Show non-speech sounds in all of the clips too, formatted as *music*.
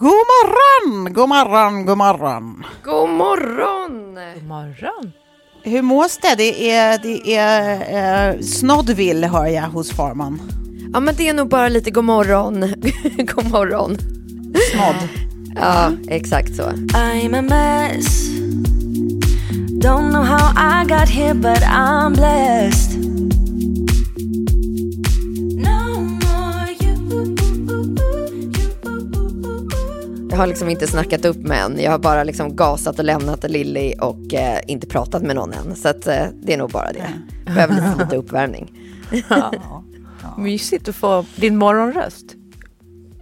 God morgon, god morgon, god morgon. God morgon! God morgon. Hur mås det? Det är, det är eh, Snodville hör jag hos farman. Ja men det är nog bara lite god morgon. *laughs* god morgon. Snodd. Ja, exakt så. I'm a mess. Don't know how I got here, but I'm blessed. Har liksom inte snackat upp med än. Jag har bara liksom gasat och lämnat Lilly och eh, inte pratat med någon än. Så att, eh, det är nog bara det. Behöver lite, lite uppvärmning. *laughs* Ja. Mysigt att få din morgonröst.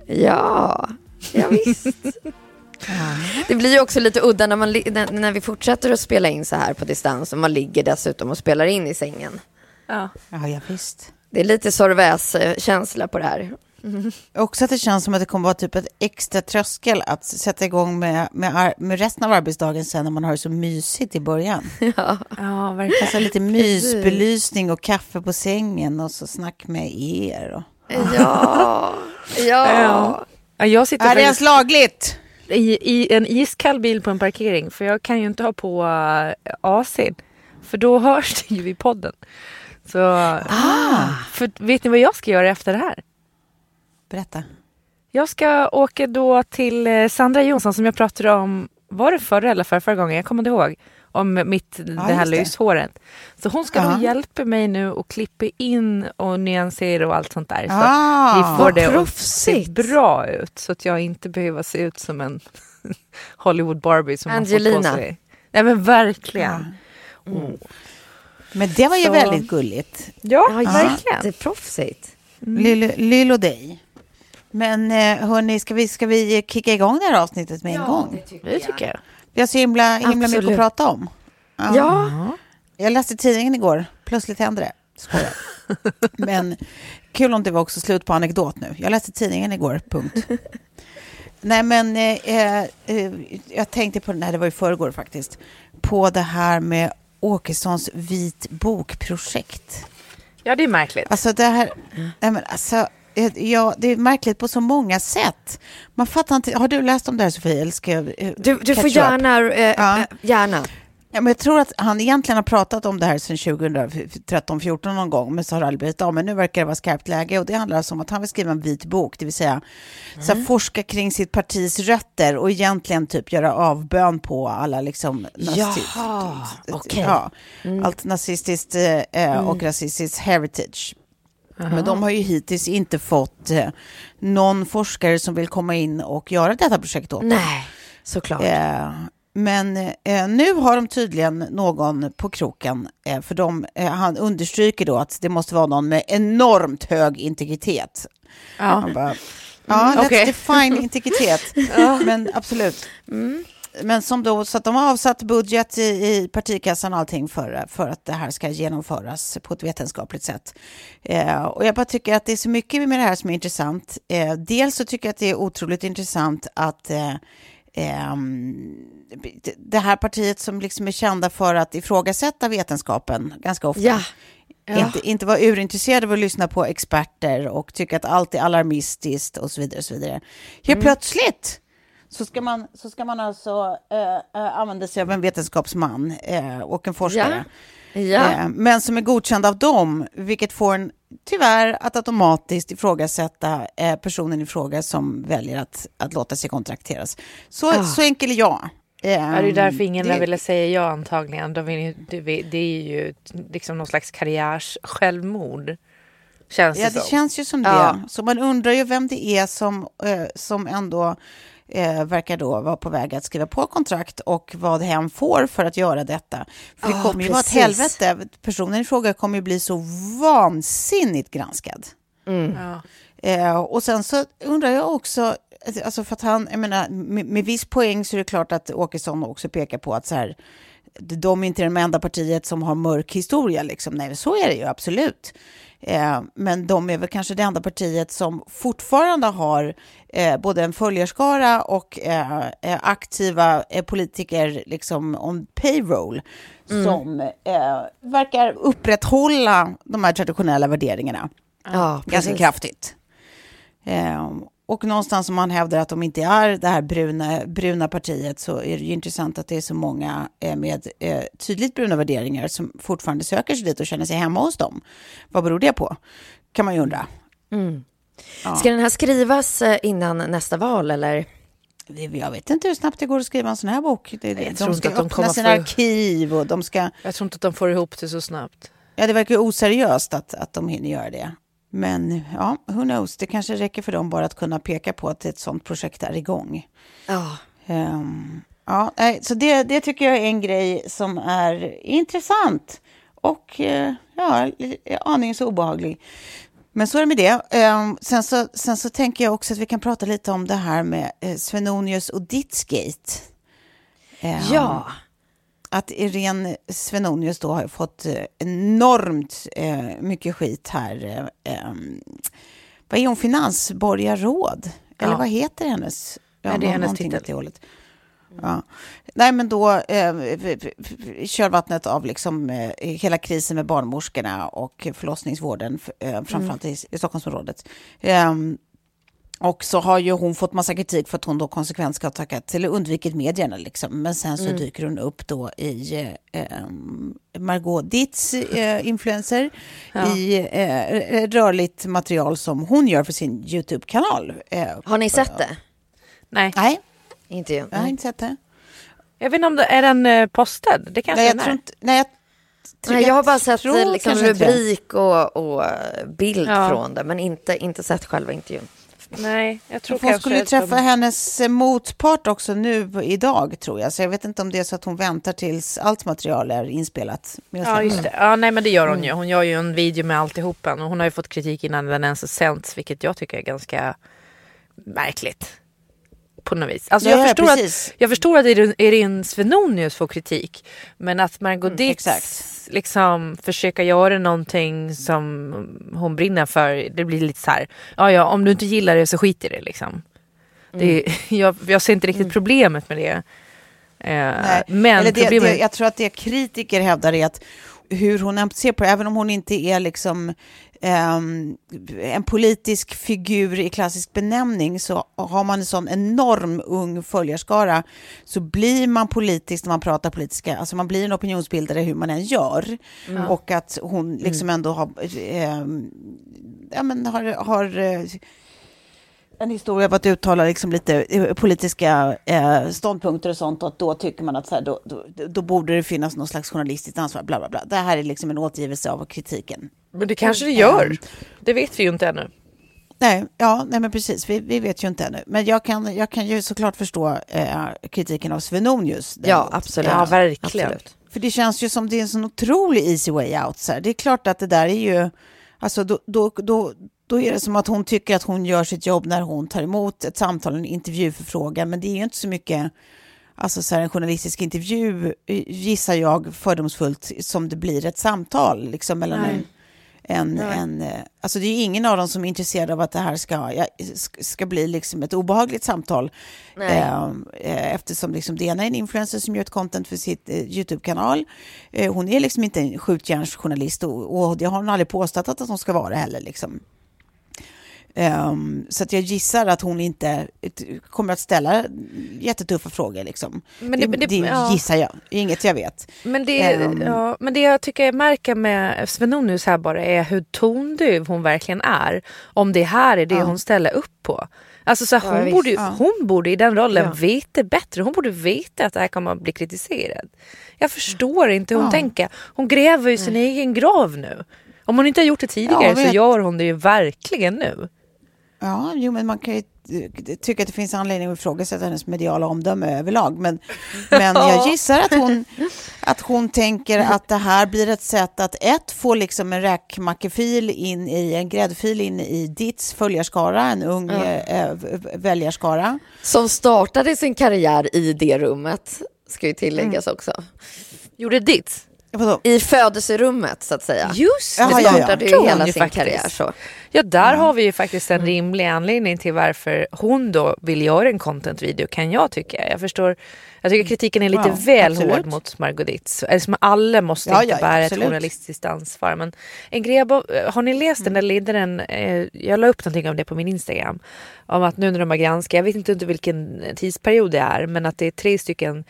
Ja, ja visst. Det blir ju också lite udda när, man, när, när vi fortsätter att spela in så här på distans och man ligger dessutom och spelar in i sängen. Ja. Ja, ja, visst. Det är lite Sorväs-känsla på det här. Också att det känns som att det kommer vara typ ett extra tröskel att sätta igång med, med, med resten av arbetsdagen sen när man har det så mysigt i början. *laughs* Ja. ja, verkligen. Alltså lite mysbelysning och kaffe på sängen och så snack med er. Och... Ja, *laughs* ja. Ja, jag sitter Är det ens lagligt? i, i en iskall bil på en parkering för jag kan ju inte ha på uh, AC'n. För då hörs det ju i podden. Så, Ah. för vet ni vad jag ska göra efter det här? Berätta. Jag ska åka då till eh, Sandra Jonsson som jag pratade om, var det förra eller förra, förra gången? Jag kommer inte ihåg. Om mitt, det här lyshåret. Så hon ska Ja. då hjälpa mig nu och klippa in och nyansera och allt sånt där. Så Ah, vi får vad det att se proffsigt. bra ut så att jag inte behöver se ut som en *laughs* Hollywood Barbie som har fått Angelina. på sig. Nej men verkligen. Oh. Men det var ju Så- väldigt gulligt. Ja, Ja, verkligen. jätteproffsigt. Lill och dig. Men eh, hörni, ska vi, ska vi kicka igång det här avsnittet med en gång? Det tycker jag. Vi har så himla, himla mycket att prata om. Ja, Jag läste tidningen igår, plötsligt hände det. Skojar. *laughs* Men kul om det var också slut på anekdot nu. Jag läste tidningen igår, punkt. Nej men eh, eh, jag tänkte på, nej det var i förrgår faktiskt, på det här med Åkessons vit bok-projekt. Ja, det är märkligt. Alltså det här, nej men alltså, eh, ja, det är märkligt på så många sätt. Man fattar inte, har du läst om det här Sofie? Eller ska jag, eh, du, du får gärna, eh, Ja. eh, gärna. Ja, men jag tror att han egentligen har pratat om det här sedan 2013-14 någon gång, men så har det aldrig blivit av. Men nu verkar det vara skarpt läge och det handlar alltså om att han vill skriva en vit bok, det vill säga så här, forska kring sitt partis rötter och egentligen typ göra avbön på alla liksom nazi- Jaha, okej. ja, allt nazistiskt eh, och rasistiskt heritage. Men de har ju hittills inte fått eh, någon forskare som vill komma in och göra detta projekt åt dem. Nej, såklart. Eh, men eh, nu har de tydligen någon på kroken, eh, för de, eh, han understryker då att det måste vara någon med enormt hög integritet. Ja. Man bara, ja, let's okej. define integritet. *laughs* Men absolut. Men som då, så att de har avsatt budget i, i partikassan och allting för, för att det här ska genomföras på ett vetenskapligt sätt. Eh, och jag bara tycker att det är så mycket med det här som är intressant. Eh, dels så tycker jag att det är otroligt intressant att eh, ehm, det här partiet som liksom är kända för att ifrågasätta vetenskapen ganska ofta. Ja. Inte, inte vara urintresserade av att lyssna på experter och tycka att allt är alarmistiskt och så vidare. Och så vidare. Helt plötsligt så ska man, så ska man alltså eh, eh, använda sig av en vetenskapsman eh, och en forskare. Ja. Eh, men som är godkänd av dem, vilket får en tyvärr att automatiskt ifrågasätta eh, personen i fråga som väljer att, att låta sig kontrakteras. Så, så enkel är jag. Ja, det är därför ingen Ehm, det- ville säga ja antagligen. De vill, det, det är ju liksom någon slags karriärs självmord. Känns Ja, det det känns ju som det. Ja. Så man undrar ju vem det är som, eh, som ändå eh, verkar då vara på väg att skriva på kontrakt och vad hen får för att göra detta. För det Ja, kommer ju vara ett helvete. Personen i fråga kommer ju bli så vansinnigt granskad. Ja. Eh, och sen så undrar jag också, alltså för att han, jag menar, med, med viss poäng så är det klart att Åkesson också pekar på att så här, de är inte det enda partiet som har mörk historia. Liksom. Nej, så är det ju absolut. Eh, men de är väl kanske det enda partiet som fortfarande har eh, både en följarskara och eh, aktiva politiker liksom on payroll som eh, verkar upprätthålla de här traditionella värderingarna Ja, ganska precis. kraftigt. Och någonstans om man hävdar att de inte är det här bruna, bruna partiet så är det ju intressant att det är så många eh, med eh, tydligt bruna värderingar som fortfarande söker sig dit och känner sig hemma hos dem. Vad beror det på? Kan man ju undra. Ska den här skrivas eh, innan nästa val eller? Jag vet inte hur snabbt det går att skriva en sån här bok. Det, Jag tror de inte ska att de öppna sina få- arkiv och de ska... Jag tror inte att de får ihop det så snabbt. Ja, det verkar ju oseriöst att, att de hinner göra det. Men ja, who knows, det kanske räcker för dem bara att kunna peka på att ett sånt projekt är igång. Ja. Ehm, ja, så det, det tycker jag är en grej som är intressant och eh, ja, aningen så obehaglig. Men så är det med det. Ehm, sen, så, sen så tänker jag också att vi kan prata lite om det här med eh, Svenonius och Ditsgate. Ehm, Ja. Att Irene Svenonius då har fått eh, enormt eh, mycket skit här. Eh, ehm, vad är hon? Finansborgarråd? Eller Ja. vad heter hennes? Nej, det är hennes titel. Ja. Nej, men då eh, i kölvattnet av liksom, eh, hela krisen med barnmorskorna och förlossningsvården, eh, framförallt i, i Stockholmsområdet. Ehm, och så har ju hon fått massa kritik för att hon då konsekvent ska ha tackat, eller undvikit medierna liksom. Men sen så dyker hon upp då i eh, ehm, Margot Ditts eh, influencer i eh, rörligt material som hon gör för sin YouTube-kanal. Eh, Har ni sett det? Nej, nej, Inte jag. jag har inte sett det. jag vet inte om det är den eh, postad. Det kanske Nej, jag den tror är. inte... Nej, jag, tror- Nej, jag har bara sett tror eh, liksom, rubrik och, och eh, bild Ja. från det, men inte, inte sett själva intervjun. Nej, jag tror Hon skulle att de- träffa hennes eh, motpart också nu idag, tror jag. Så jag vet inte om det är så att hon väntar tills allt material är inspelat. Ja, just det. Ja, nej, men det gör hon Mm. ju. Hon gör ju en video med alltihopa. Och hon har ju fått kritik innan den ens har sänts, vilket jag tycker är ganska märkligt. På något vis. Alltså, Ja, jag, ja, förstår precis. att, jag förstår att Irene- Svenonius får kritik. Men att Margot Mm, Ditz liksom försöka göra någonting som hon brinner för. Det blir lite så här, ja ja om du inte gillar det så skit i det liksom. Det, *laughs* jag, jag ser inte riktigt problemet med det. Eh, men det, problemet... det, jag tror att det kritiker hävdar är att hur hon ser på det, även om hon inte är liksom en politisk figur i klassisk benämning, så har man en sån enorm ung följarskara, så blir man politisk när man pratar politiska, alltså man blir en opinionsbildare hur man än gör. Och att hon liksom ändå har, ehm, ja, men har, har eh, en historia av att uttala liksom lite eh, politiska eh, ståndpunkter och sånt och att då tycker man att så här, då, då, då borde det finnas någon slags journalistiskt ansvar. Bla, bla, bla. Det här är liksom en återgivelse av kritiken. Men det kanske det gör. Det vet vi ju inte ännu. Nej, ja, nej men precis, vi, vi vet ju inte ännu. Men jag kan, jag kan ju såklart förstå eh, kritiken av Svenonius. Ja, absolut. Ja, verkligen. Absolut. För det känns ju som det är en sån otrolig easy way out. Så här. Det är klart att det där är ju, alltså då, då, då, då är det som att hon tycker att hon gör sitt jobb när hon tar emot ett samtal, en intervjuförfrågan, men det är ju inte så mycket alltså så här, en journalistisk intervju, eh, gissar jag fördomsfullt, som det blir ett samtal liksom, mellan Nej. en, en, en, eh, alltså det är ingen av dem som är intresserad av att det här ska, ska bli liksom ett obehagligt samtal. Eh, eh, eftersom liksom det ena är en influencer som gör ett content för sitt eh, YouTube-kanal. Eh, hon är liksom inte en skjutjärnsjournalist och, och det har hon aldrig påstått att hon ska vara heller. Liksom. Ehm, så att jag gissar att hon inte kommer att ställa jättetuffa frågor. Liksom. Men det, det- det, det- ja. gissar jag, inget jag vet. Men det, Ehm. ja, men det jag tycker jag märker med Svenonius här bara är hur tondöv hon verkligen är. Om det här är det Ja. hon ställer upp på. Alltså så här, Ja, hon, visst. borde, ju- Ja. hon borde i den rollen Ja. veta bättre. Hon borde veta att det här kommer att bli kritiserat. Jag förstår inte hur hon Ja. tänker. Hon gräver ju sin egen grav nu. Om hon inte har gjort det tidigare Ja, så gör hon det ju verkligen nu. Ja, jo, men man kan ju eh, tycka att det finns anledning att ifrågasätta hennes mediala omdöme överlag. Men, *laughs* men jag gissar att hon, att hon tänker att det här blir ett sätt att ett, få liksom en räkmackefil in i, en gräddfil in i ditt följarskara, en ung eh, eh, väljarskara. Som startade sin karriär i det rummet, ska ju tilläggas också. Gjorde ditt. Vadå? I födelserummet så att säga. Just Jaha, det ja, ja. startade ju Tror hon hela ju sin faktiskt. karriär så. Ja, där har vi ju faktiskt en rimlig anledning till varför hon då vill göra en content-video kan jag tycka. Jag förstår, jag tycker kritiken är lite Ja, väl absolut. hård mot Margot Dietz. Alltså, alla måste Ja, inte ja, ja, bära absolut. ett journalistiskt ansvar. Men en grej, har ni läst den där ledaren? Eh, jag la upp någonting om det på min Instagram. Om att nu när de har granskat, jag vet inte under vilken tidsperiod det är, men att det är tre stycken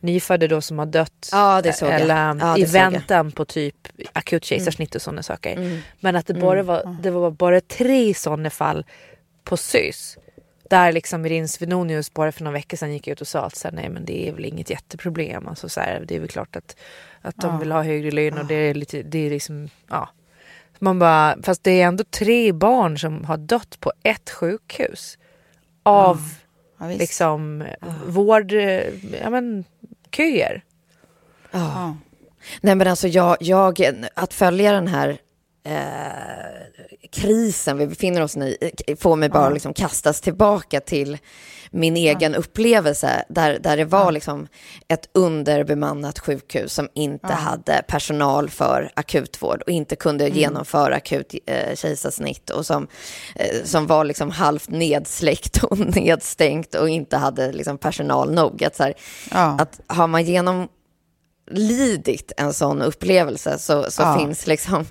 nyfödda då som har dött Ja, jag. eller, Ja, i väntan på typ akut kejsarsnitt och sådana saker. Men att det bara var, det var bara tre sådana fall på SYS. Där liksom Irin Svenonius bara för några veckor sedan gick ut och sa att så här, nej men det är väl inget jätteproblem. Alltså, så här, det är väl klart att, att de vill ha högre lön och det är lite, det är liksom, ja. Man bara, fast det är ändå tre barn som har dött på ett sjukhus. Av Ja, liksom vård, eh, ja men köer. Ja. Nej men alltså jag, jag att följa den här eh, krisen vi befinner oss i eh, får mig bara liksom kastas tillbaka till min egen upplevelse där, där det var liksom ett underbemannat sjukhus som inte hade personal för akutvård och inte kunde genomföra akut eh, kejsarsnitt och som, eh, som var liksom halvt nedsläckt och *laughs* nedstängt och inte hade liksom personal nog. Att, så här, Ja. att har man genom lidit en sån upplevelse så, så Ja. finns liksom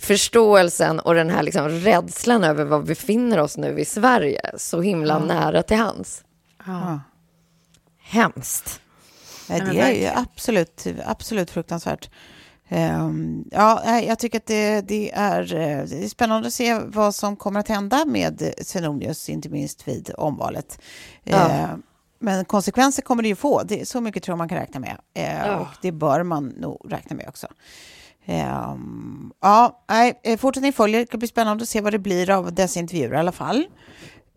förståelsen och den här liksom rädslan över var vi befinner oss nu i Sverige så himla nära till hands. Ja. Hemskt. Nej, Ja, det är ju absolut, absolut fruktansvärt. Ehm, ja, jag tycker att det, det, är, eh, det är spännande att se vad som kommer att hända med Svenonius, inte minst vid omvalet. Ja. Eh, men konsekvenser kommer det ju få, det är så mycket tror man kan räkna med. Eh, Ja. Och det bör man nog räkna med också. Ehm, ja, nej, eh, fortsättning följer, det ska bli spännande att se vad det blir av dessa intervjuer i alla fall.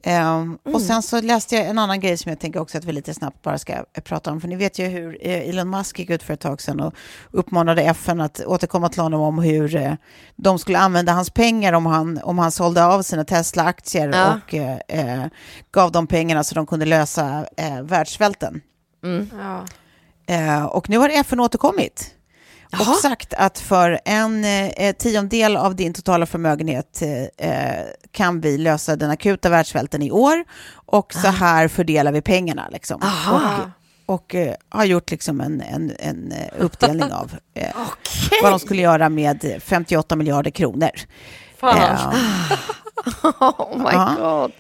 Ehm, Och sen så läste jag en annan grej som jag tänker också att vi lite snabbt bara ska eh, prata om. För ni vet ju hur eh, Elon Musk gick ut för ett tag sedan och uppmanade FN att återkomma till honom om hur eh, de skulle använda hans pengar om han, om han sålde av sina Tesla-aktier Ja. och eh, gav dem pengarna så de kunde lösa eh, världssvälten. Ja. Eh, och nu har FN återkommit och Jaha. sagt att för en eh, tiondel av din totala förmögenhet eh, eh, kan vi lösa den akuta världssvälten i år och så här fördelar vi pengarna. Liksom. Aha. Och, och eh, har gjort liksom en, en, en eh, uppdelning av eh, *laughs* vad de skulle göra med 58 miljarder kronor. Fan. Eh, *laughs* Oh my Ja. god.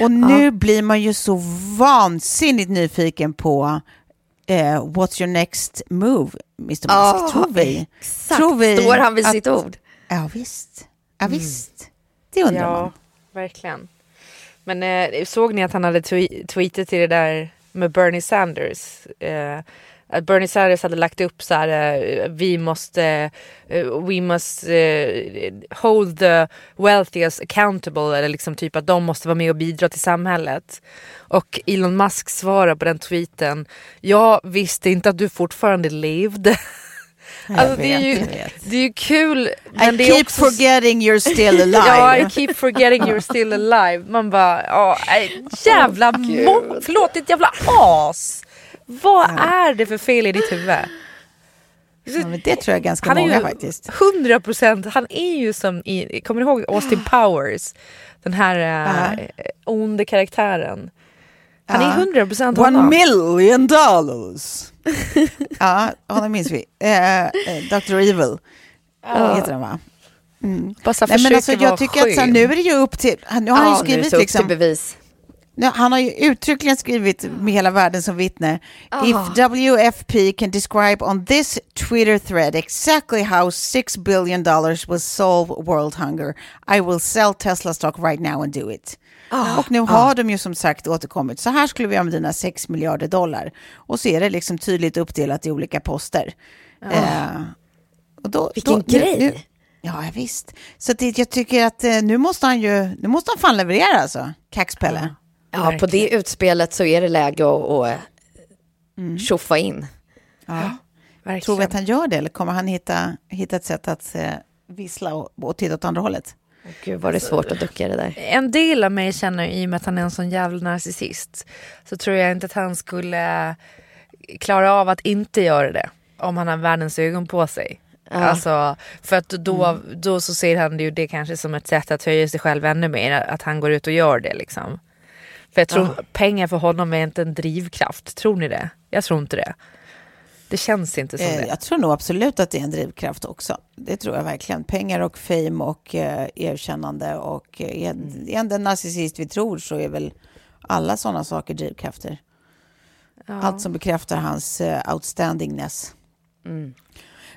och nu blir man ju så vansinnigt nyfiken på eh, what's your next move, Mr. Musk? Ja, tror vi? Exakt. Tror vi Står han vid att- sitt ord? Ja, visst. Ja, visst. Det undrar Ja, man. verkligen. Men eh, såg ni att han hade twe- tweetat till det där med Bernie Sanders? Eh, att Bernie Sanders hade lagt upp så här, eh, vi måste, eh, we must eh, hold the wealthiest accountable, eller liksom typ att de måste vara med och bidra till samhället. Och Elon Musk svarar på den tweeten, jag visste inte att du fortfarande levde. *laughs* Alltså, det, är vet, ju, vet. det är ju kul. Men I det är keep också forgetting you're still *laughs* alive. Ja, I keep forgetting you're still alive. Man bara, nej, jävla må- Förlåt, ett jävla as. Vad är det för fel i ditt huvud? Ja, det tror jag ganska Han är många ju faktiskt. 100 procent, han är ju som i, kommer du ihåg Austin Powers? Den här uh, onde karaktären. Han är 100 procent One honom. million dollars. ja, honom minns vi. Eh, eh, Dr. Evil heter han va? Bara så här Nej, men alltså, jag tycker att så nu är det ju upp till... Nu har han ju Ja, är skrivit liksom... bevis. Han har ju uttryckligen skrivit med hela världen som vittne. Ah. If WFP can describe on this Twitter thread exactly how six billion dollars will solve world hunger, I will sell Tesla stock right now and do it. Ah. Och nu har de ju som sagt återkommit. Så här skulle vi göra med dina 6 miljarder dollar. Och så är det liksom tydligt uppdelat i olika poster. Eh, och då, Ah. Vilken då, nu- grej. Nu, ja, visst. Så det, jag tycker att eh, nu måste han ju, nu måste han fan leverera alltså, Kaxpelle. Ja, på det utspelet så är det läge att, att Mm. tjoffa in. Verkligen. Tror vi att han gör det eller kommer han hitta, hitta ett sätt att eh, vissla och, och titta åt andra hållet? Gud vad det svårt att ducka det där. En del av mig känner i och med att han är en sån jävla narcissist så tror jag inte att han skulle klara av att inte göra det om han har världens ögon på sig. Alltså, för att då, då så ser han det ju det kanske som ett sätt att höja sig själv ännu mer, att han går ut och gör det liksom. För jag tror pengar för honom är inte en drivkraft, tror ni det? Jag tror inte det. Det känns inte som Eh, det. jag tror nog absolut att det är en drivkraft också. Det tror jag verkligen. Pengar och fame och eh, erkännande och eh, är, är den narcissist vi tror så är väl alla sådana saker drivkrafter. Allt som bekräftar hans eh, outstandingness.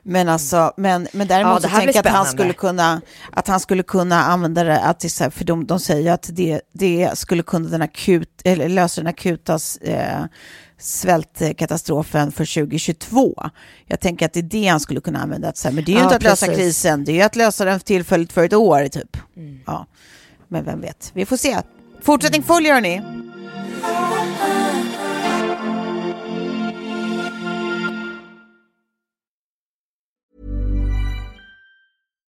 Men alltså, men, men däremot Ja, så tänker jag att han skulle kunna, att han skulle kunna använda det, att det, här, för de, de säger att det, det skulle kunna den akut, eller lösa den akuta eh, svältkatastrofen för 2022. Jag tänker att det är det han skulle kunna använda. Att, så här, men det är ju Ja, inte att lösa precis. krisen, det är ju att lösa den tillfälligt för ett år typ. Ja. Men vem vet, vi får se. Fortsättning följer hörni.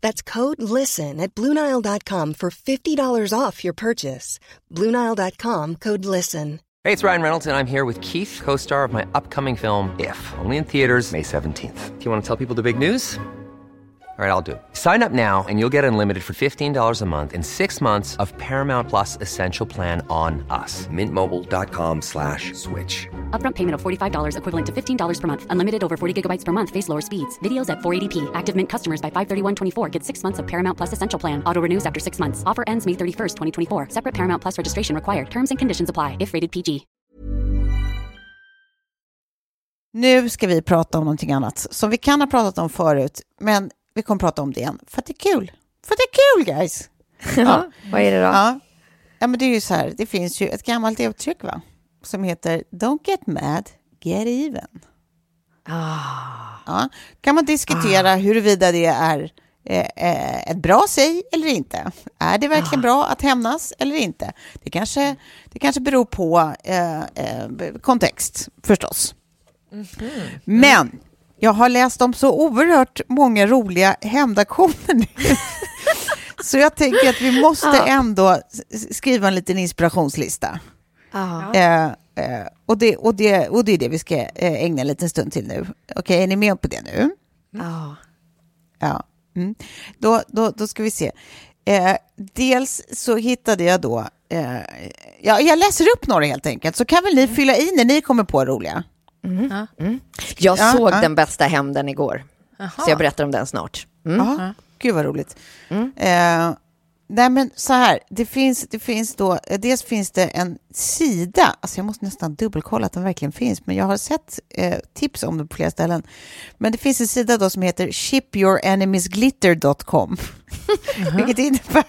That's code LISTEN at Bluenile.com for $50 off your purchase. Bluenile.com code LISTEN. Hey, it's Ryan Reynolds, and I'm here with Keith, co star of my upcoming film, If, only in theaters, May 17th. Do you want to tell people the big news? All right, I'll do it. Sign up now and you'll get unlimited for $15 a month in six months of Paramount Plus Essential Plan on us. Mintmobile.com slash switch. Upfront payment of $45 equivalent to $15 per month. Unlimited over 40 gigabytes per month. Face lower speeds. Videos at 480p. Active Mint customers by 531.24 get six months of Paramount Plus Essential Plan. Auto renews after six months. Offer ends May 31st, 2024. Separate Paramount Plus registration required. Terms and conditions apply if rated PG. Nu ska vi prata om någonting annat som vi kan ha pratat om förut, men vi kommer prata om det igen för att det är kul. För att det är kul guys! *laughs* Ja, vad är det då? Ja. ja, men det är ju så här, det finns ju ett gammalt uttryck va? Som heter Don't get mad, get even. Ja. Kan man diskutera huruvida det är eh, eh, ett bra säg eller inte? Är det verkligen bra att hämnas eller inte? Det kanske, det kanske beror på eh, eh, kontext förstås. Men jag har läst om så oerhört många roliga hämndaktioner nu. *laughs* Så jag tänker att vi måste ändå s- skriva en liten inspirationslista. Ja. Eh, eh, och, det, och, det, och det är det vi ska eh, ägna en liten stund till nu. Okej, är ni med på det nu? Ja. Ja. Mm. Då, då, då ska vi se. Eh, dels så hittade jag då... Eh, ja, jag läser upp några helt enkelt, så kan väl ni fylla i när ni kommer på roliga. Jag Ja, såg ja. den bästa hämnden igår. Så jag berättar om den snart. Mm. Ja, gud vad roligt. Eh, nej men så här, det finns, det finns då, eh, dels finns det en sida, alltså jag måste nästan dubbelkolla att den verkligen finns, men jag har sett eh, tips om det på flera ställen. Men det finns en sida då som heter shipurenemysglitter.com. *laughs* *laughs* vilket, innebär,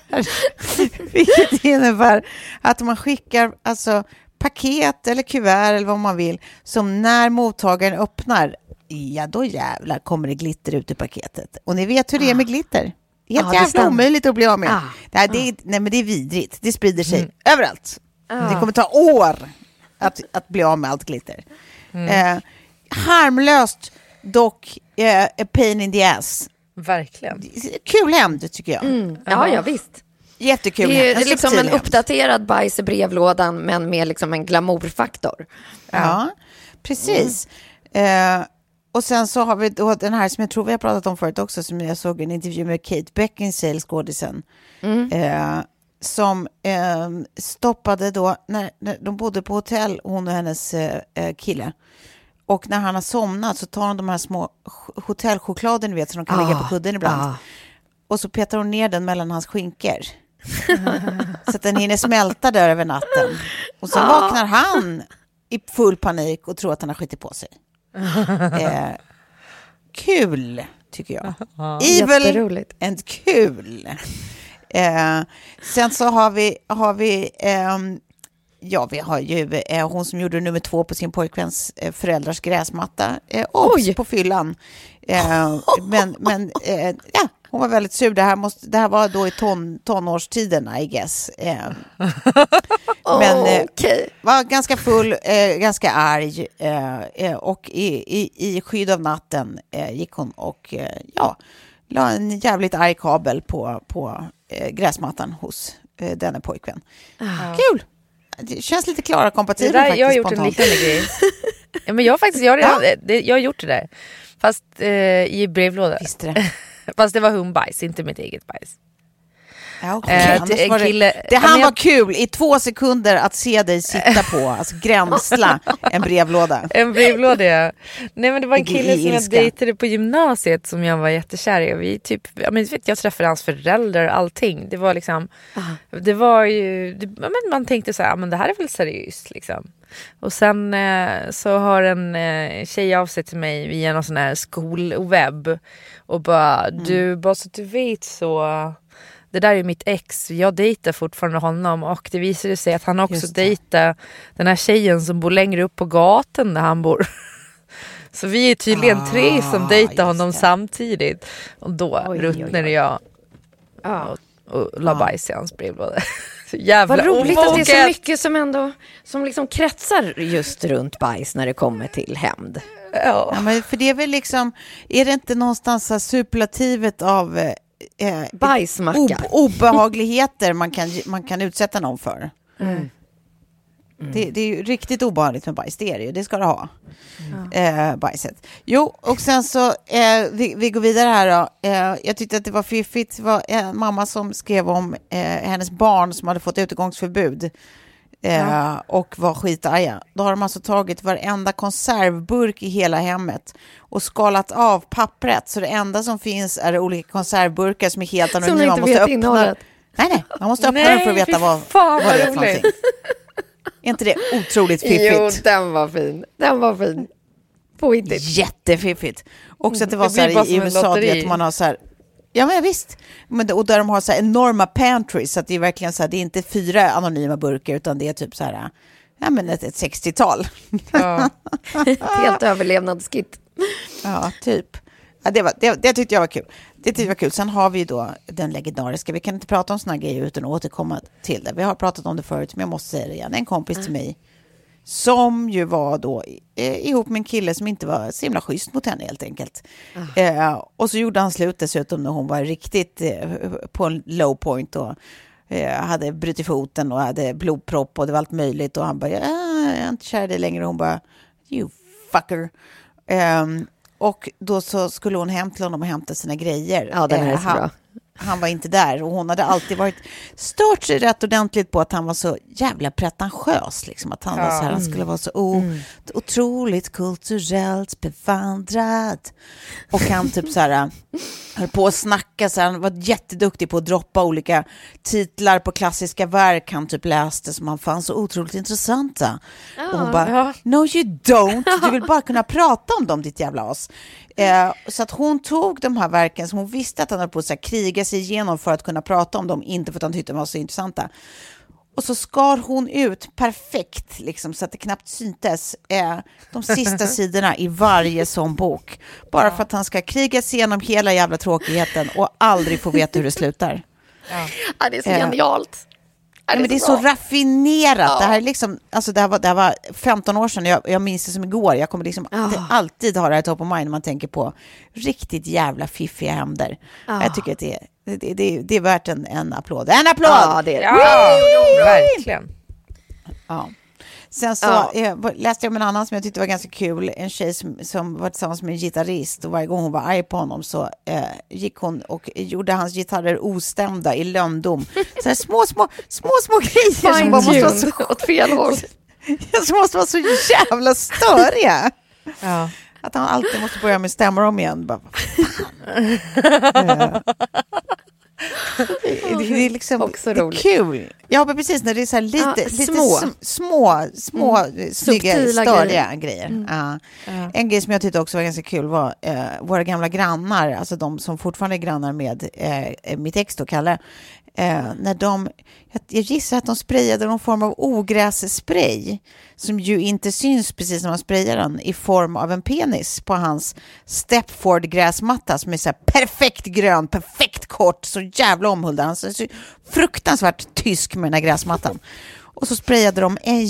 *laughs* vilket innebär att man skickar alltså, paket eller kuvert eller vad man vill, som när mottagaren öppnar, ja då jävlar kommer det glitter ut ur paketet. Och ni vet hur det är med glitter. Helt Ah. Det jävla stämmer. omöjligt att bli av med. Ah. Nej, det är, nej, men det är vidrigt. Det sprider sig överallt. Det kommer ta år att, att bli av med allt glitter. Eh, harmlöst, dock eh, a pain in the ass. Verkligen. Kul hämnd, tycker jag. Ja, ja, visst. Jättekul Det är, hämnd. det är liksom en uppdaterad bajs i brevlådan, men med liksom en glamourfaktor. Ja, precis. Eh, och sen så har vi då den här som jag tror vi har pratat om förut också, som jag såg en intervju med Kate Beckinsale, skådisen, eh, som eh, stoppade då, när, när de bodde på hotell, hon och hennes eh, eh, kille. Och när han har somnat så tar hon de här små ch- hotellchokladen, ni vet, som de kan lägga på kudden ibland. ah. Och så petar hon ner den mellan hans skinkor. *laughs* så att den hinner smälta där över natten. Och sen vaknar han i full panik och tror att han har skitit på sig. *laughs* Eh, kul, tycker jag. Evil Jätteroligt. and kul. Eh, sen så har vi, har vi ehm, Ja, vi har ju eh, hon som gjorde nummer två på sin pojkväns eh, föräldrars gräsmatta. Eh, obs Oj! på fyllan. Eh, men men eh, ja, hon var väldigt sur. Det här, måste, det här var då i ton, tonårstiden, I guess. Eh, *laughs* men eh, Okej. var ganska full, eh, ganska arg eh, och i, i, i skydd av natten gick hon och ja, la en jävligt arg kabel på, på gräsmattan hos eh, denne pojkvän. Kul! Det känns lite klara där, faktiskt. jag har gjort en spontant. liknande grej. Ja, men jag, faktiskt, jag, har redan, det, jag har gjort det där. Fast eh, i brevlådan. Det. *laughs* Fast det var hundbajs, inte mitt eget bajs. Ja, okej. Eh, det- var kille- det han jag- var kul i två sekunder att se dig sitta på, *laughs* alltså gränsla en brevlåda. En brevlåda ja. Nej men det var en kille som jag dejtade på gymnasiet som jag var jättekär i. Vi typ, ja, men, vet, jag träffade hans föräldrar och allting. Det var liksom, det var ju, det, men man tänkte så här, men det här är väl seriöst liksom. Och sen eh, så har en eh, tjej av sig till mig via någon sån här skolwebb och bara Mm. du, bara så att du vet så det där är mitt ex, jag dejtar fortfarande honom och det visade sig att han också dejtar den här tjejen som bor längre upp på gatan där han bor. *laughs* Så vi är tydligen tre som Ah, dejtar honom det. samtidigt. Och då Oj, ruttnade oj. jag Ja. och la bajs i hans brevlåda. *laughs* Jävla Vad roligt att det är så omoget. mycket som ändå som liksom kretsar just runt bajs när det kommer till hämnd. Ja. Ja, men för det är väl liksom, är det inte någonstans så här superlativet av eh, eh, Bajsmacka. ob- obehagligheter man kan, man kan utsätta någon för? Det, det är ju riktigt obehagligt med bajs, det är det ju, det ska det ha. Eh, bajset. Jo, och sen så, eh, vi, vi går vidare här då. Eh, jag tyckte att det var fiffigt, det var en mamma som skrev om eh, hennes barn som hade fått utegångsförbud. Eh, och var skitarga. Då har de alltså tagit varenda konservburk i hela hemmet och skalat av pappret. Så det enda som finns är olika konservburkar som är helt Som anonyma. de Man inte måste vet öppna- innehållet. Nej, nej, man måste öppna Nej, den för att veta vad, vad det är för någonting. Är inte det otroligt Jo, fiffigt? den var fin. Den var fin. Påhittigt. Jättefiffigt. Också att det var Det så här i som USA, vet, man har så här, ja men visst, men, och där de har så enorma pantries, så att det är verkligen så här, det är inte fyra anonyma burkar, utan det är typ så här, ja men ett, ett 60-tal. Ja. *laughs* Helt överlevnadskit. Ja, typ. Ja, det, var, det, det tyckte jag var kul. Det tyckte jag var kul. Sen har vi ju då den legendariska, vi kan inte prata om här grejer utan att återkomma till det. Vi har pratat om det förut, men jag måste säga det igen. En kompis till mig Som ju var då eh, ihop med en kille som inte var så himla schysst mot henne helt enkelt. Eh, och så gjorde han slut dessutom när hon var riktigt eh, på en low point och eh, hade brutit foten och hade blodpropp och det var allt möjligt. Och han bara, "Ah, jag är inte kär i dig längre. Och hon bara, you fucker. Ehm, och då så skulle hon hem till honom och hämta sina grejer. Ja, den är Eh, så han, bra. Han var inte där och hon hade alltid varit stört sig rätt ordentligt på att han var så jävla pretentiös. Liksom. Att han, var så här, han skulle vara så o, otroligt kulturellt bevandrad. Och han typ så här höll på att snacka, så här, han var jätteduktig på att droppa olika titlar på klassiska verk han typ läste som han fann så otroligt intressanta. och hon bara, no you don't, du vill bara kunna prata om dem ditt jävla as. Eh, så att hon tog de här verken som hon visste att han höll på att kriga sig igenom för att kunna prata om dem, inte för att han tyckte de var så intressanta. Och så skar hon ut perfekt, liksom, så att det knappt syntes, eh, de sista *laughs* sidorna i varje sån bok. Bara för att han ska kriga sig igenom hela jävla tråkigheten och aldrig få veta hur det slutar. Ja, det är så Eh, genialt. Ja, Ja, men det är så raffinerat. Det, här är liksom, alltså det, här var, det här var 15 år sedan, jag, jag minns det som igår. Jag kommer liksom alltid, alltid ha det här top of mind när man tänker på riktigt jävla fiffiga händer. Jag tycker att det, det, det, det, det är värt en, en applåd. En applåd! Ja, det är det. Ja, verkligen. Ja. Sen så Ja. eh, läste jag om en annan som jag tyckte var ganska kul. En tjej som, som var tillsammans med en gitarrist och varje gång hon var arg på honom så eh, gick hon och gjorde hans gitarrer ostämda i lönndom. Så här små, små, små, små grejer som bara måste vara så, åt fel håll. *laughs* som måste vara så jävla störiga. Ja. Att han alltid måste börja med stämma om igen. Bara, *laughs* det, det är liksom Också det är kul. Ja, men precis när det är så lite, Ja, lite små. små, små, små mm. snygga, Subtila störiga grejer. Ja. En grej som jag tyckte också var ganska kul var eh, våra gamla grannar, alltså de som fortfarande är grannar med eh, mitt ex då, Kalle. Eh, när de, jag, gissar att de sprayade någon form av ogrässpray som ju inte syns precis när man sprayar den i form av en penis på hans Stepford gräsmatta som är så här perfekt grön, perfekt kort, så jävla omhuldad. Han är så fruktansvärt tysk med den här gräsmattan. Och så sprayade de en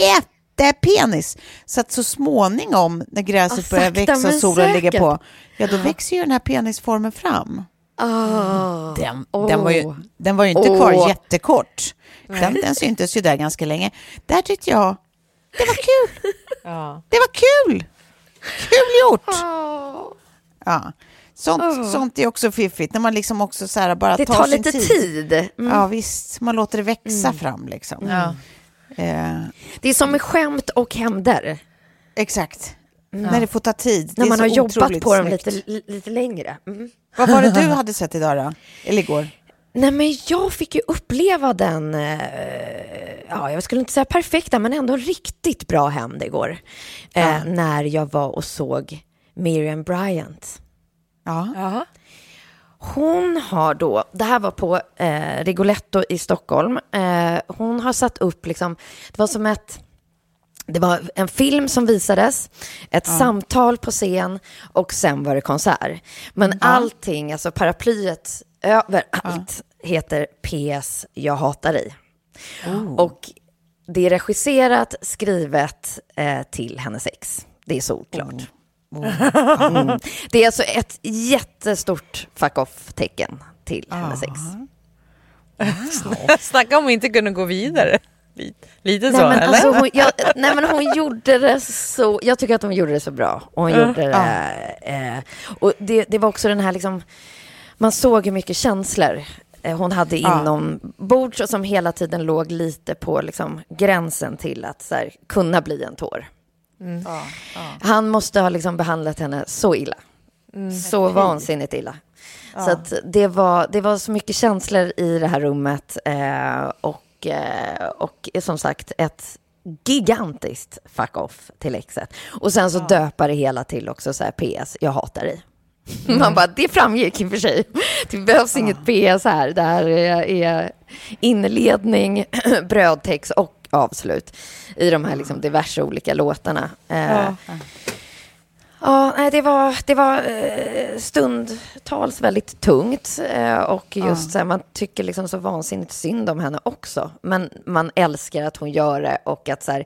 jättepenis så att så småningom när gräset Ja, börjar sakta växa och solen ligger på, ja då växer ju den här penisformen fram. Den, Åh. den, var ju, den var ju inte kvar Åh. jättekort. Den, den syntes ju där ganska länge. Där tyckte jag, det var kul. *laughs* Ja. Det var kul. Kul gjort. Ja. Sånt, sånt är också fiffigt, när man liksom också så här bara Det tar, tar sin lite tid. tid. Mm. Ja, visst. Man låter det växa fram liksom. Ja. Eh, Det är som med skämt och hämnder. exakt. När det får ta tid. När är man har jobbat på dem snyggt. lite, li- lite längre. Mm. Vad var det du hade sett idag då? Eller igår? Nej, men jag fick ju uppleva den, eh, ja, jag skulle inte säga perfekta, men ändå riktigt bra hämnd igår. Eh, När jag var och såg Miriam Bryant. Ja. Jaha. Hon har då, det här var på eh, Rigoletto i Stockholm, eh, hon har satt upp liksom, det var som ett, det var en film som visades, ett samtal på scen och sen var det konsert. Men allting, alltså paraplyet över allt heter PS Jag hatar dig. Och det är regisserat, skrivet eh, till hennes ex. Det är solklart. Mm. Det är alltså ett jättestort fuck off-tecken till hennes ex. *laughs* Snacka om att inte kunna gå vidare. Lite- Lite så, Nej men, eller? alltså, hon, jag, nej men hon gjorde det så, jag tycker att hon gjorde det så bra. Och hon gjorde det, eh, och det, det var också den här liksom, man såg hur mycket känslor eh, hon hade inombords och som hela tiden låg lite på liksom, gränsen till att så här, kunna bli en tår. Han måste ha liksom behandlat henne så illa. Så vansinnigt illa. Så att det, var, det var så mycket känslor i det här rummet eh, och, eh, och som sagt ett gigantiskt fuck off till exet. Och sen så döpa det hela till också så här PS, jag hatar dig. Man bara, det framgick i och för sig. Det behövs inget PS här. Det här är, inledning, *clears throat* brödtext och avslut i de här liksom diverse olika låtarna. Eh, Ja, nej, det var, det var eh, stundtals väldigt tungt. Eh, och just så här, man tycker liksom så vansinnigt synd om henne också. Men man älskar att hon gör det och att så här,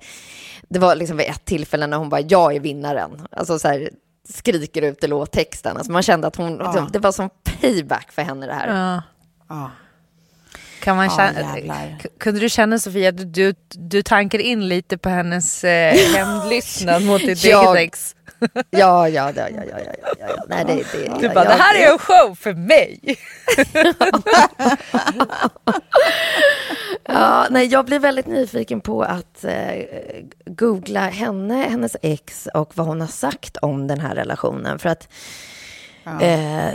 det var liksom vid ett tillfälle när hon bara, jag är vinnaren. Alltså så här, skriker ut i låttexten. Alltså man kände att hon, liksom, det var som payback för henne det här. Ja. Ja. Kan man Ja, känna, k- kunde du känna Sofia att du, du tankar in lite på hennes eh, *laughs* hämndlystnad mot ditt Jag- eget ex? Ja, ja, ja, ja, ja, ja, ja. Nej, det, det, Du bara, ja, det här är en show för mig. *laughs* Ja, nej, jag blir väldigt nyfiken på att eh, googla henne, hennes ex och vad hon har sagt om den här relationen. För att eh,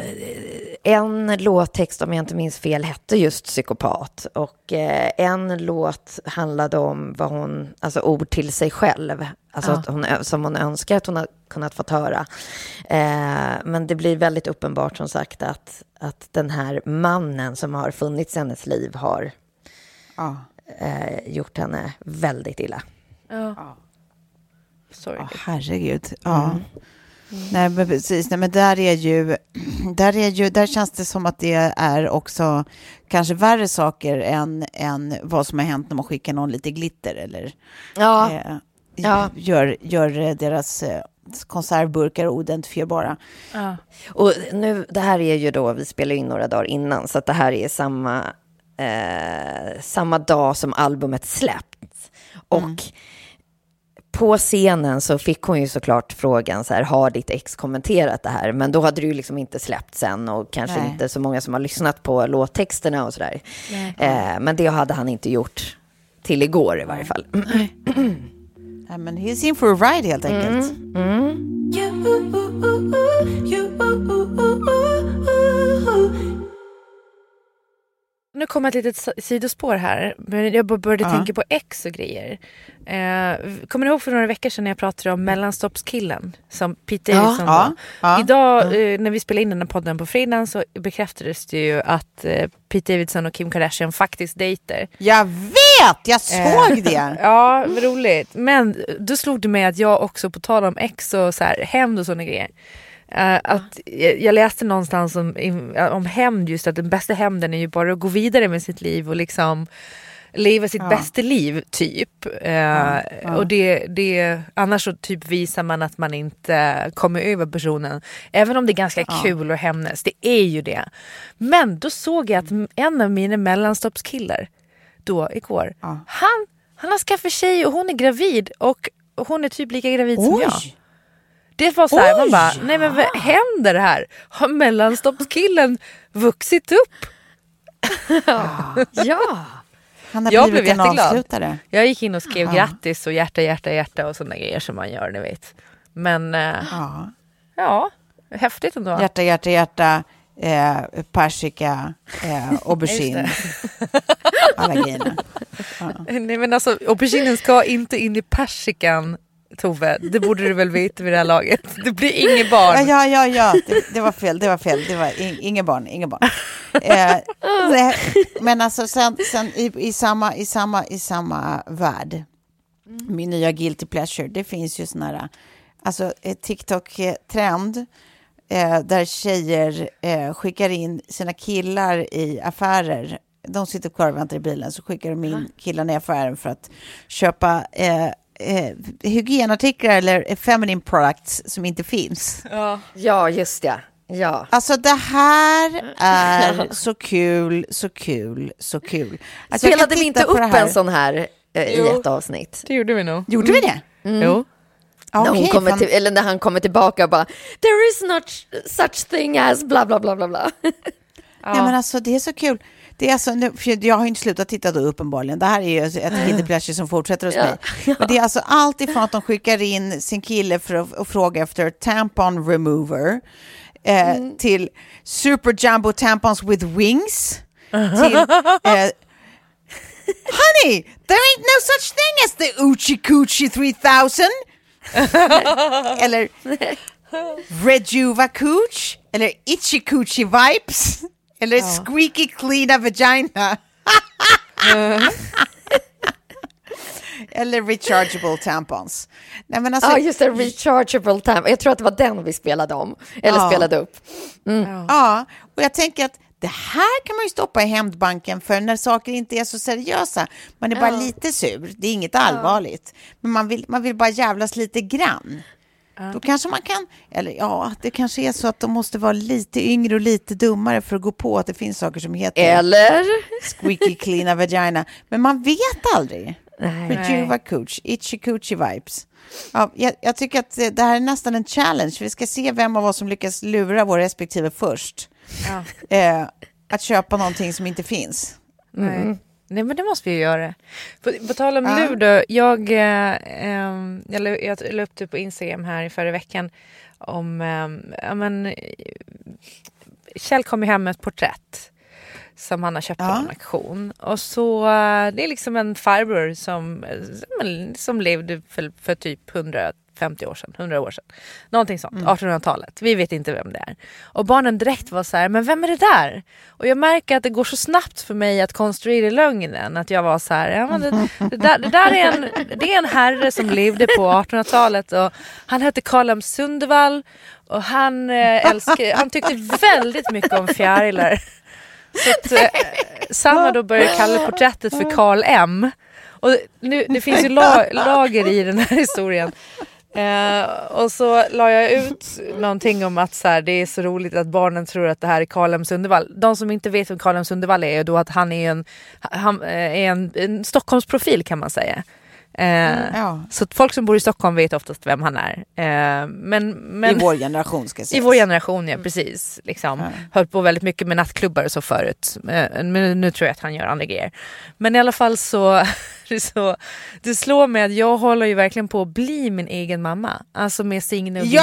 en låttext, om jag inte minns fel, hette just psykopat. Och eh, en låt handlade om vad hon, alltså ord till sig själv. Alltså att hon, som hon önskar att hon har kunnat fått höra. Eh, men det blir väldigt uppenbart som sagt att, att den här mannen som har funnits i hennes liv har Ja. gjort henne väldigt illa. Sorry. Ja, herregud. Ja. Nej, men precis. Nej, men där är ju, *clears throat* där är ju, där känns det som att det är också kanske värre saker än, än vad som har hänt när man skickar någon lite glitter eller Ja, eh, Ja. gör, gör deras eh, konservburkar oidentifierbara. och nu, det här är ju då, vi spelar in några dagar innan, så att det här är samma, eh, samma dag som albumet släppts. Och på scenen så fick hon ju såklart frågan så här, har ditt ex kommenterat det här? Men då hade det ju liksom inte släppts än och kanske Nej. inte så många som har lyssnat på låttexterna och sådär. Eh, men det hade han inte gjort till igår i varje fall. *clears throat* Nej, men he's in for a ride helt enkelt. Nu kommer ett litet sidospår här. Men jag började tänka på ex och grejer. Eh, kommer ni ihåg för några veckor sedan när jag pratade om mellanstoppskillen? Som Pete Ja. Davidson Ja, var. ja. Idag eh, när vi spelade in den här podden på fredagen så bekräftades det ju att eh, Pete Davidson och Kim Kardashian faktiskt dejtar. Jag vet! Jag såg det! *laughs* Ja, roligt. Men då slog det mig att jag också, på tal om ex och så här, hämnd och sådana grejer. Eh, att jag, läste någonstans om, om hämnd, just att den bästa hämnden är ju bara att gå vidare med sitt liv och liksom leva sitt bästa liv typ. Eh, Och det, det, annars så typ visar man att man inte kommer över personen. Även om det är ganska kul att hämnas, det är ju det. Men då såg jag att en av mina mellanstoppskillar då igår, han, han har skaffat tjej och hon är gravid och hon är typ lika gravid som jag. Det var så här, man bara, nej men vad händer här? Har mellanstoppskillen vuxit upp? ja. Han har Jag blev jätteglad. avslutare. Jag gick in och skrev Ja. grattis och hjärta, hjärta, hjärta och sådana grejer som man gör, ni vet. Men eh, Ja. ja, häftigt ändå. Hjärta, hjärta, hjärta, eh, persika, eh, aubergine. Alla grejerna. Nej men alltså auberginen ska inte in i persikan Tove, det borde du väl veta vid det här laget. Det blir inget barn. ja, ja, ja. Det, det var fel, det var fel. Det var in, inga barn, inga barn. Eh, men alltså sen, sen i, i, samma, i, samma, i samma värld, min nya guilty pleasure, det finns ju såna här, alltså ett TikTok-trend eh, där tjejer eh, skickar in sina killar i affärer. De sitter kvar och väntar i bilen, så skickar de in killarna i affären för att köpa eh, eh, hygienartiklar eller feminine products som inte finns. ja, just ja. Ja. Alltså det här är *laughs* så kul, så kul, så kul. Alltså, Spelade vi inte upp det här. en sån här eh, i Jo. ett avsnitt? Det gjorde vi nog. Gjorde vi det? Jo. Ja, när, hon okej, kommer till, eller när han kommer tillbaka och bara There is not such thing as bla bla bla bla bla. Nej, men alltså det är så kul. Det är alltså, jag har inte slutat titta då uppenbarligen. Det här är ju ett *laughs* guilty pleasure som fortsätter hos mig. Men det är alltså allt ifrån att de skickar in sin kille för att, fråga efter tampon remover eh, Mm. till super jumbo tampons with wings. Till, *laughs* eh, Honey, there ain't no such thing as the Oochie Coochie 3000. *laughs* Eller Rejuva Cooch. Eller Itchy Coochie Vibes. Eller Squeaky Cleana Vagina. *laughs* Eller rechargeable tampons. Nej, men alltså, Ja, just det, rechargeable time. Jag tror att det var den vi spelade om, eller Ja. spelade upp. Ja, och jag tänker att det här kan man ju stoppa i hämndbanken för när saker inte är så seriösa. Man är bara lite sur, det är inget allvarligt. Men man vill, man vill bara jävlas lite grann. Då kanske man kan, eller ja, det kanske är så att de måste vara lite yngre och lite dummare för att gå på att det finns saker som heter Eller? squeaky cleana vagina. Men man vet aldrig. Nej. Rejuva cooch, itchy coochie vibes. Ja, jag, jag tycker att det det här är nästan en challenge. Vi ska se vem av oss som lyckas lura vår respektive först. Eh, att köpa någonting som inte finns. Nej. Nej men det måste vi ju göra. På, på tal om Ja. då, jag, eh, ehm, jag, la- jag la upp det på Instagram här i förra veckan om, ehm, ja men eh, Kjell kom ju hem med ett porträtt som han har köpt på Ja. en auktion. Och så, eh, det är liksom en farbror som, eh, som, som levde för, för typ 150 år sedan, 100 år sedan. Någonting sånt, 1800-talet. Vi vet inte vem det är. Och barnen direkt var så här, men vem är det där? Och jag märker att det går så snabbt för mig att konstruera lögnen. Att jag var så här, ja, men det, det, där, det där är en, det är en herre som levde på 1800-talet och han hette Karl Sundevall och han, eh, älskade, han tyckte väldigt mycket om fjärilar. Så att, eh, Sanna då började kalla porträttet för Karl M. Och nu, det finns ju *laughs* la, lager i den här historien. Eh, och så la jag ut någonting om att så här, det är så roligt att barnen tror att det här är Karl Sundevall. De som inte vet vem Karl Sundevall är, är då att han är en, han, eh, är en, en Stockholmsprofil kan man säga. Eh, Ja. Så att folk som bor i Stockholm vet oftast vem han är. Eh, men, men, I vår generation ska i sägas. vår generation, ja precis. Liksom. Höll på väldigt mycket med nattklubbar och så förut. Eh, Men nu tror jag att han gör andra grejer. Men i alla fall så, *laughs* så det slår mig att jag håller ju verkligen på att bli min egen mamma. Alltså med Signe och Ja!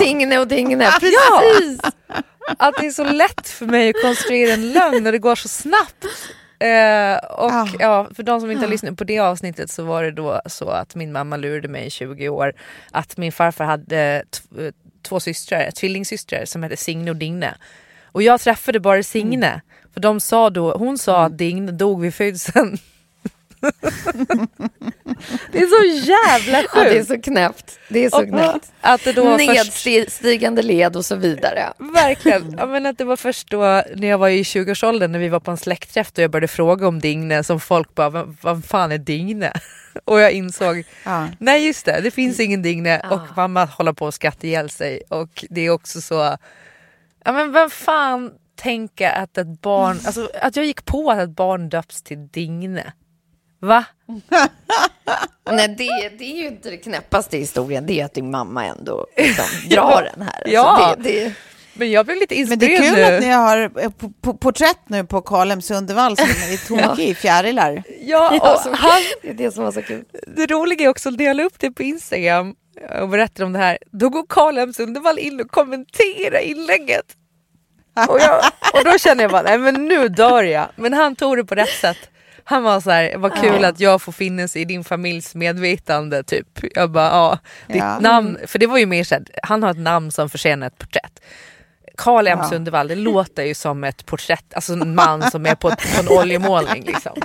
Digne-grejer. Signe och Digne, Ja! precis! Att det är så lätt för mig att konstruera en lögn och det går så snabbt. Eh, och Ja. ja. för de som inte har lyssnat på det avsnittet så var det då så att min mamma lurade mig i 20 år att min farfar hade två systrar, tvillingsystrar som hette Signe och Digne. Och jag träffade bara Signe. För de sa då, hon sa att Digne dog vid födseln. *laughs* det är så jävla Ja, det är sjukt. så knäppt. Det är så Och knäppt. att det då var först... Nedstigande led och så vidare. Verkligen. Ja, men att det var först då när jag var i 20-årsåldern när vi var på en släktträff och jag började fråga om Digne som folk bara, vad, vad fan är Digne? *laughs* Och jag insåg, Ja. nej just det, det finns ingen Digne och mamma håller på att skratta ihjäl sig och det är också så, ja men vem fan tänker att ett barn, alltså att jag gick på att ett barn döps till Digne? Va? *laughs* Nej, det, det är ju inte det knäppaste i historien. Det är att din mamma ändå liksom drar den här. *laughs* Alltså, Ja. det, det, Men jag blev lite Men det är inspirerad kul nu. att ni har eh, porträtt nu på Karl M Sundevall som är *laughs* tokig i fjärilar. Ja, och han, det är det som var så kul. det roliga är också att när jag la upp det på Instagram och berättar om det här, då går Karl M Sundevall in och kommenterar inlägget. Och, jag, och då känner jag bara, nej men nu dör jag. Men han tog det på rätt sätt. Han var så här, vad kul att jag får finnas i din familjs medvetande typ. Jag bara, ja, ditt Ja. namn, för det var ju mer så här, han har ett namn som förtjänar ett porträtt. Karl M Ja. Sundevall, det låter ju som ett porträtt, alltså en man som är på, på en oljemålning liksom. *laughs*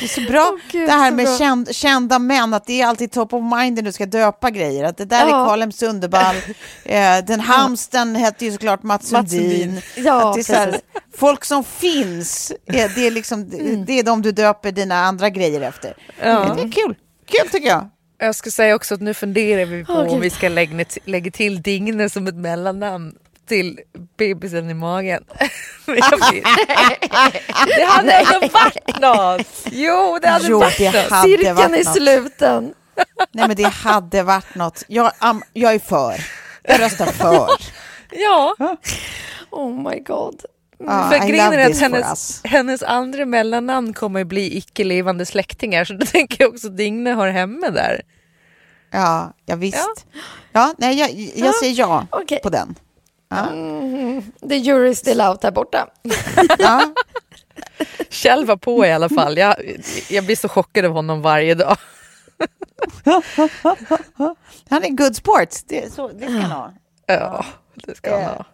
Det är så bra Gud, det här med bra. känd, kända män, att det är alltid top of mind när du ska döpa grejer. Att det där Ja. är Karl M Sundevall, *laughs* eh, den hamsten hette ju såklart Mats Sundin. Ja, är här, folk som finns, eh, det, är liksom, det är de du döper dina andra grejer efter. Ja. Det är kul, kul tycker jag. Jag ska säga också att nu funderar vi på Åh, om vi ska lägga, lägga till Digne som ett mellannamn till bebisen i magen. *laughs* *laughs* Det hade ändå varit något! Jo, det hade Jo, varit det något. hade Cirkeln varit är något. sluten. Nej men det hade varit något. Jag, am, jag är för. Jag röstar för. *laughs* Ja, Oh my god. Ja, för grejen är att hennes, hennes andra mellannamn kommer att bli icke-levande släktingar så då tänker jag också att Digne har hemma där. Ja, ja visst. Ja, nej, jag, jag säger ja Okej. på den. The jury is still out där borta. Ja. *laughs* Kjell var på i alla fall. Jag, jag blir så chockad av honom varje dag. *laughs* Han är good sport. Det, så, det ska han ha. Ja, det ska han ha.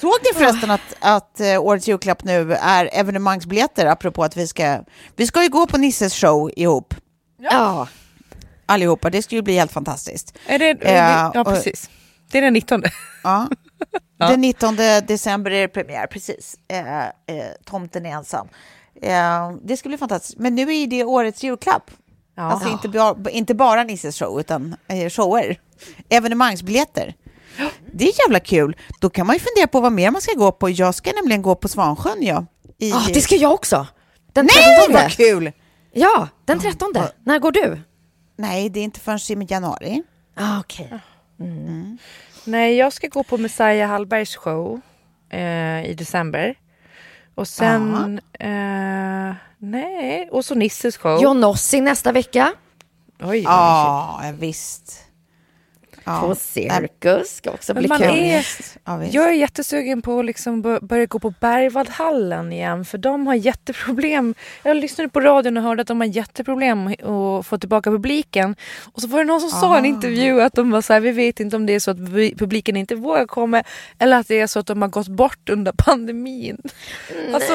Såg ni förresten att, att uh, årets julklapp nu är evenemangsbiljetter, apropå att vi ska... Vi ska ju gå på Nisses show ihop. Ja. allihopa. Det skulle bli helt fantastiskt. Är det, Ja, ja, precis. Det är den 19. Ja. Ja. Den 19 december är det premiär, precis. Eh, eh, tomten är ensam. Eh, det skulle bli fantastiskt. Men nu är det årets julklapp. Ja. Alltså inte, bara, inte bara Nisses show, utan eh, shower. Evenemangsbiljetter. Det är jävla kul. Då kan man ju fundera på vad mer man ska gå på. Jag ska nämligen gå på Svansjön, ja. I, Ah, det ska jag också. Den Nej, 13. vad kul! Ja, den 13. När går du? Nej, det är inte förrän i januari. Ah, Okej. Nej, jag ska gå på Messiah Hallbergs show eh, i december. Och sen... Eh, nej, och så Nisses show. John Nossi nästa vecka. Oj, Ja, visst. Ja. På Cirkus. Ska också bli man kul. är, Ja, jag är jättesugen på att liksom bör- börja gå på Berwaldhallen igen för de har jätteproblem. Jag lyssnade på radion och hörde att de har jätteproblem att få tillbaka publiken. Och så var det någon som sa i en intervju att de var så här, vi vet inte om det är så att pu- publiken inte vågar komma eller att det är så att de har gått bort under pandemin. Alltså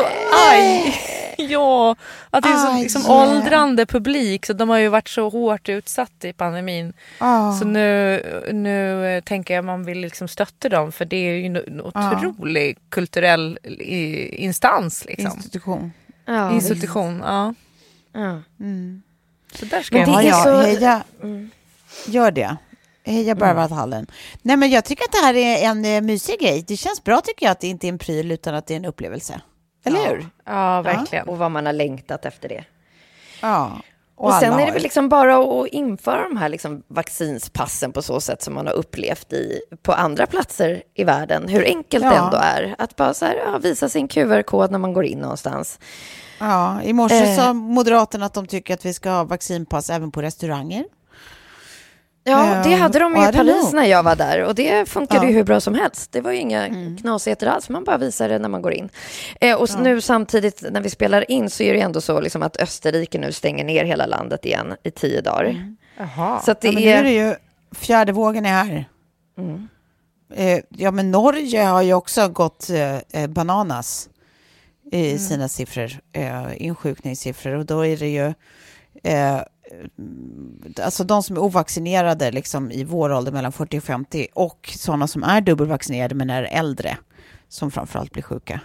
aj! *laughs* Ja, att det är så Aj. liksom, åldrande publik så de har ju varit så hårt utsatta i pandemin. Ja. Så nu, nu eh, tänker jag man vill liksom stötta dem för det är ju en otrolig kulturell i, instans. Liksom. Institution. Ja, Institution. Ja. Ja. Så där ska Men jag det Ja, är ja, så- heja. Gör det. Heja Berwaldhallen. Nej, men jag tycker att det här är en eh, mysig grej. Det känns bra tycker jag att det inte är en pryl utan att det är en upplevelse. Eller hur? Ja, verkligen. Och vad man har längtat efter det. Ja. Och, sen alla är det väl liksom bara att införa de här liksom vaccinspassen på så sätt som man har upplevt i, på andra platser i världen. Hur enkelt det Ja. ändå är att bara här, ja, visa sin QR-kod när man går in någonstans. Ja, I morse Eh. sa Moderaterna att de tycker att vi ska ha vaccinpass även på restauranger. Ja, det Eh, hade de ju I Paris när jag var där och det funkade Ja. Mm. ju hur bra som helst. Det var ju inga knasigheter alls, man bara visar det när man går in. Eh, och nu samtidigt när vi spelar in så är det ändå så liksom att Österrike nu stänger ner hela landet igen i tio dagar. Jaha. Så det Ja, men nu är... är det ju fjärde vågen är här. Eh, ja, men Norge har ju också gått eh, eh, bananas i sina siffror, eh, insjukningssiffror. Och då är det ju eh, alltså de som är ovaccinerade liksom, i vår ålder mellan 40 och 50 och sådana som är dubbelvaccinerade men är äldre som framförallt blir sjuka.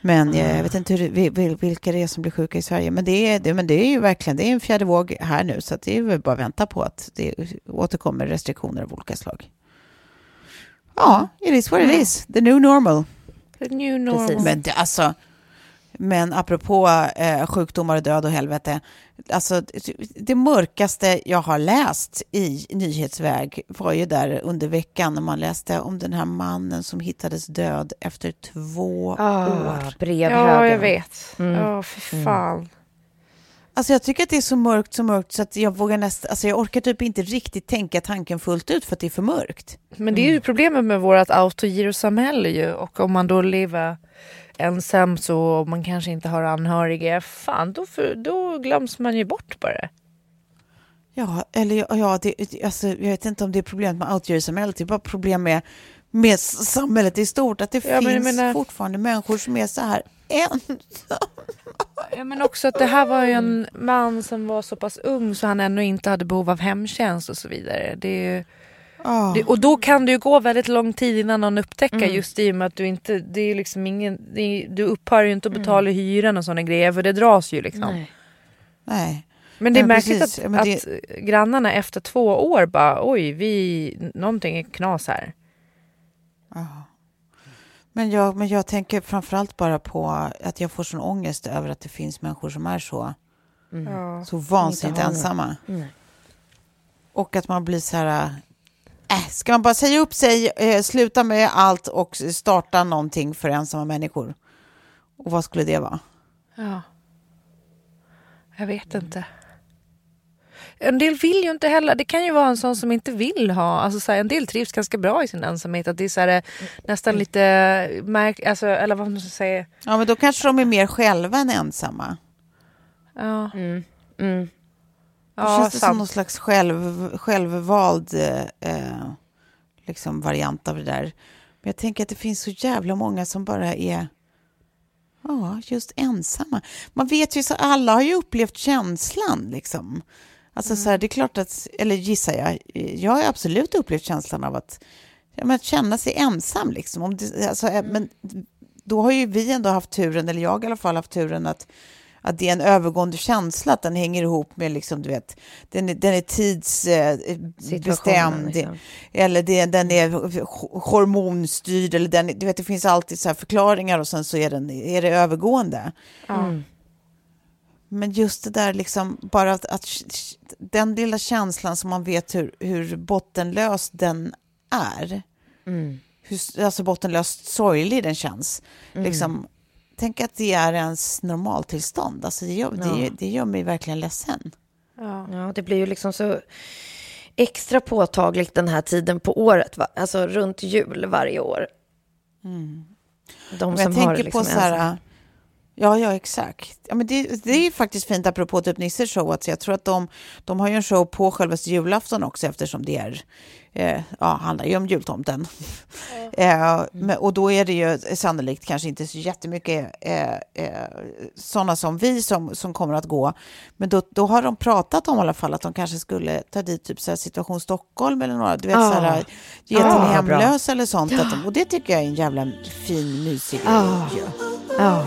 Men eh, jag vet inte hur, vilka det är som blir sjuka i Sverige. Men det är, det, men det är ju verkligen det är en fjärde våg här nu. Så att det är väl bara att vänta på att det återkommer restriktioner av olika slag. Ja, it is what it is. The new normal. The new normal. Precis. Men det, alltså, men apropå eh, sjukdomar och död och helvete. Alltså, det, det mörkaste jag har läst i nyhetsväg var ju där under veckan när man läste om den här mannen som hittades död efter två Ah, år. brevhögen. Ja, jag vet. Mm. Ja, fy fan. Alltså jag tycker att det är så mörkt, så mörkt så att jag vågar nästan, alltså jag orkar typ inte riktigt tänka tanken fullt ut för att det är för mörkt. Men det är ju problemet med vårt autogirosamhälle ju. Och om man då lever ensam så och man kanske inte har anhöriga. Fan, då, för, då glöms man ju bort bara. Ja, eller ja, det, alltså, jag vet inte om det är problemet med outgöra-samhället, det är bara problem med, med samhället i stort, att det Ja, finns menar- fortfarande människor som är så här ensamma. Ja, men också att det här var ju en man som var så pass ung så han ännu inte hade behov av hemtjänst och så vidare. Det är ju, Det, och då kan det ju gå väldigt lång tid innan någon upptäcker Mm. just i och med att du inte, det är liksom ingen, det är, du upphör ju inte att betala Mm. hyran och sådana grejer för det dras ju liksom. Nej. Nej. Men det är Ja, märkligt precis. att, Ja, men det- att grannarna efter två år bara oj, vi, någonting är knas här. Men, jag, men jag tänker framförallt bara på att jag får sån ångest över att det finns människor som är så, Ja. så vansinnigt ensamma. Och att man blir så här, äh, ska man bara säga upp sig, eh, sluta med allt och starta någonting för ensamma människor? Och vad skulle det vara? Ja. Jag vet inte. En del vill ju inte heller. Det kan ju vara en sån som inte vill ha. Alltså så här, en del trivs ganska bra i sin ensamhet. Att det är så här, eh, nästan lite märk... Alltså, eller vad man ska säga. Ja, men då kanske de är mer själva än ensamma. Ja, Mm. Mm. Ja känns det som någon slags själv, självvald eh, liksom variant av det där. Men jag tänker att det finns så jävla många som bara är Ja, just ensamma. Man vet ju så alla har ju upplevt känslan liksom. Alltså så här, det är klart att, eller gissar jag, jag har absolut upplevt känslan av att, ja, men att känna sig ensam liksom. Om det, alltså, eh, Men då har ju vi ändå haft turen, eller jag i alla fall haft turen att att det är en övergående känsla, att den hänger ihop med, liksom, du vet, den är, den är tidsbestämd, liksom. eller det, den är hormonstyrd, eller den, du vet, det finns alltid så förklaringar och sen så är, den, är det övergående. Mm. Men just det där, liksom, bara att, att den lilla känslan som man vet hur, hur bottenlös den är, Mm. hur alltså bottenlöst sorglig den känns, Mm. liksom, tänk att det är ens normaltillstånd. Alltså det, gör, det, det gör mig verkligen ledsen. Ja, det blir ju liksom så extra påtagligt den här tiden på året, va? alltså runt jul varje år. De Mm. Men som jag har tänker liksom på så här... Ja, ja, exakt. Ja, men det, det är ju faktiskt fint apropå typ Nisses show. Att jag tror att de, de har ju en show på själva julafton också eftersom det är, eh, ja, handlar ju om jultomten. eh, men, och då är det ju sannolikt kanske inte så jättemycket eh, eh, sådana som vi som, som kommer att gå. Men då, då har de pratat om i alla fall att de kanske skulle ta dit typ så här situation Stockholm eller några, du vet Ah. så här, ge till Ah, bra. hemlösa eller sånt. Att de, och det tycker jag är en jävla fin, mysig grej. Ah. ju. Ja.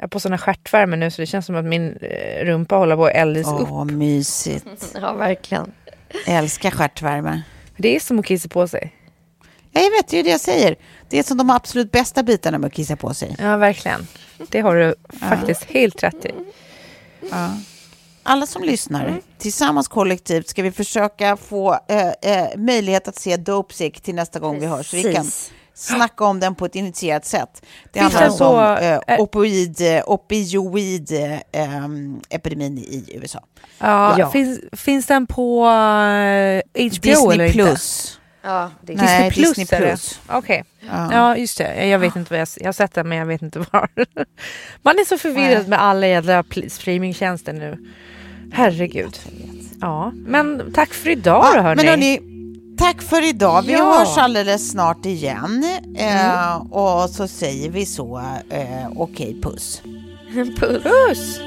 Jag är på såna stjärtvärme nu så det känns som att min eh, rumpa håller på att eldas Åh, upp. mysigt. *laughs* ja, verkligen. Jag älskar stjärtvärme. Det är som att kissa på sig. Ja, jag vet, det är det jag säger. Det är som de absolut bästa bitarna med att kissa på sig. Ja, verkligen. Det har du faktiskt helt rätt i. Ja. Alla som lyssnar, tillsammans kollektivt ska vi försöka få eh, eh, möjlighet att se Dopesick till nästa gång vi hörs. Så vi kan Precis. Snacka om den på ett initierat sätt. Det Finns handlar om eh, eh, opioid, eh, opioid-epidemin i USA. Ja, Ja. Finns, finns den på eh, HBO Disney eller inte? Plus. Ja, det är Nej, Disney Plus, Disney. Plus. Okej. Ja. Ja, just det. Jag vet inte vad jag, jag har sett den men jag vet inte var. *laughs* Man är så förvirrad Nej. med alla jävla streamingtjänster nu. Herregud. Ja, men tack för idag då Ja, hörni. men hörni, tack för idag. Vi Ja. hörs alldeles snart igen. Eh, och så säger vi så, eh, okej, puss. Puss. *laughs* Puss!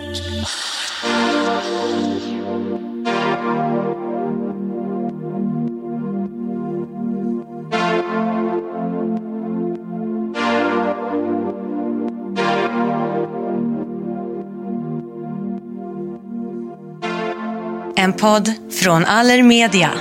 En podd från Allermedia.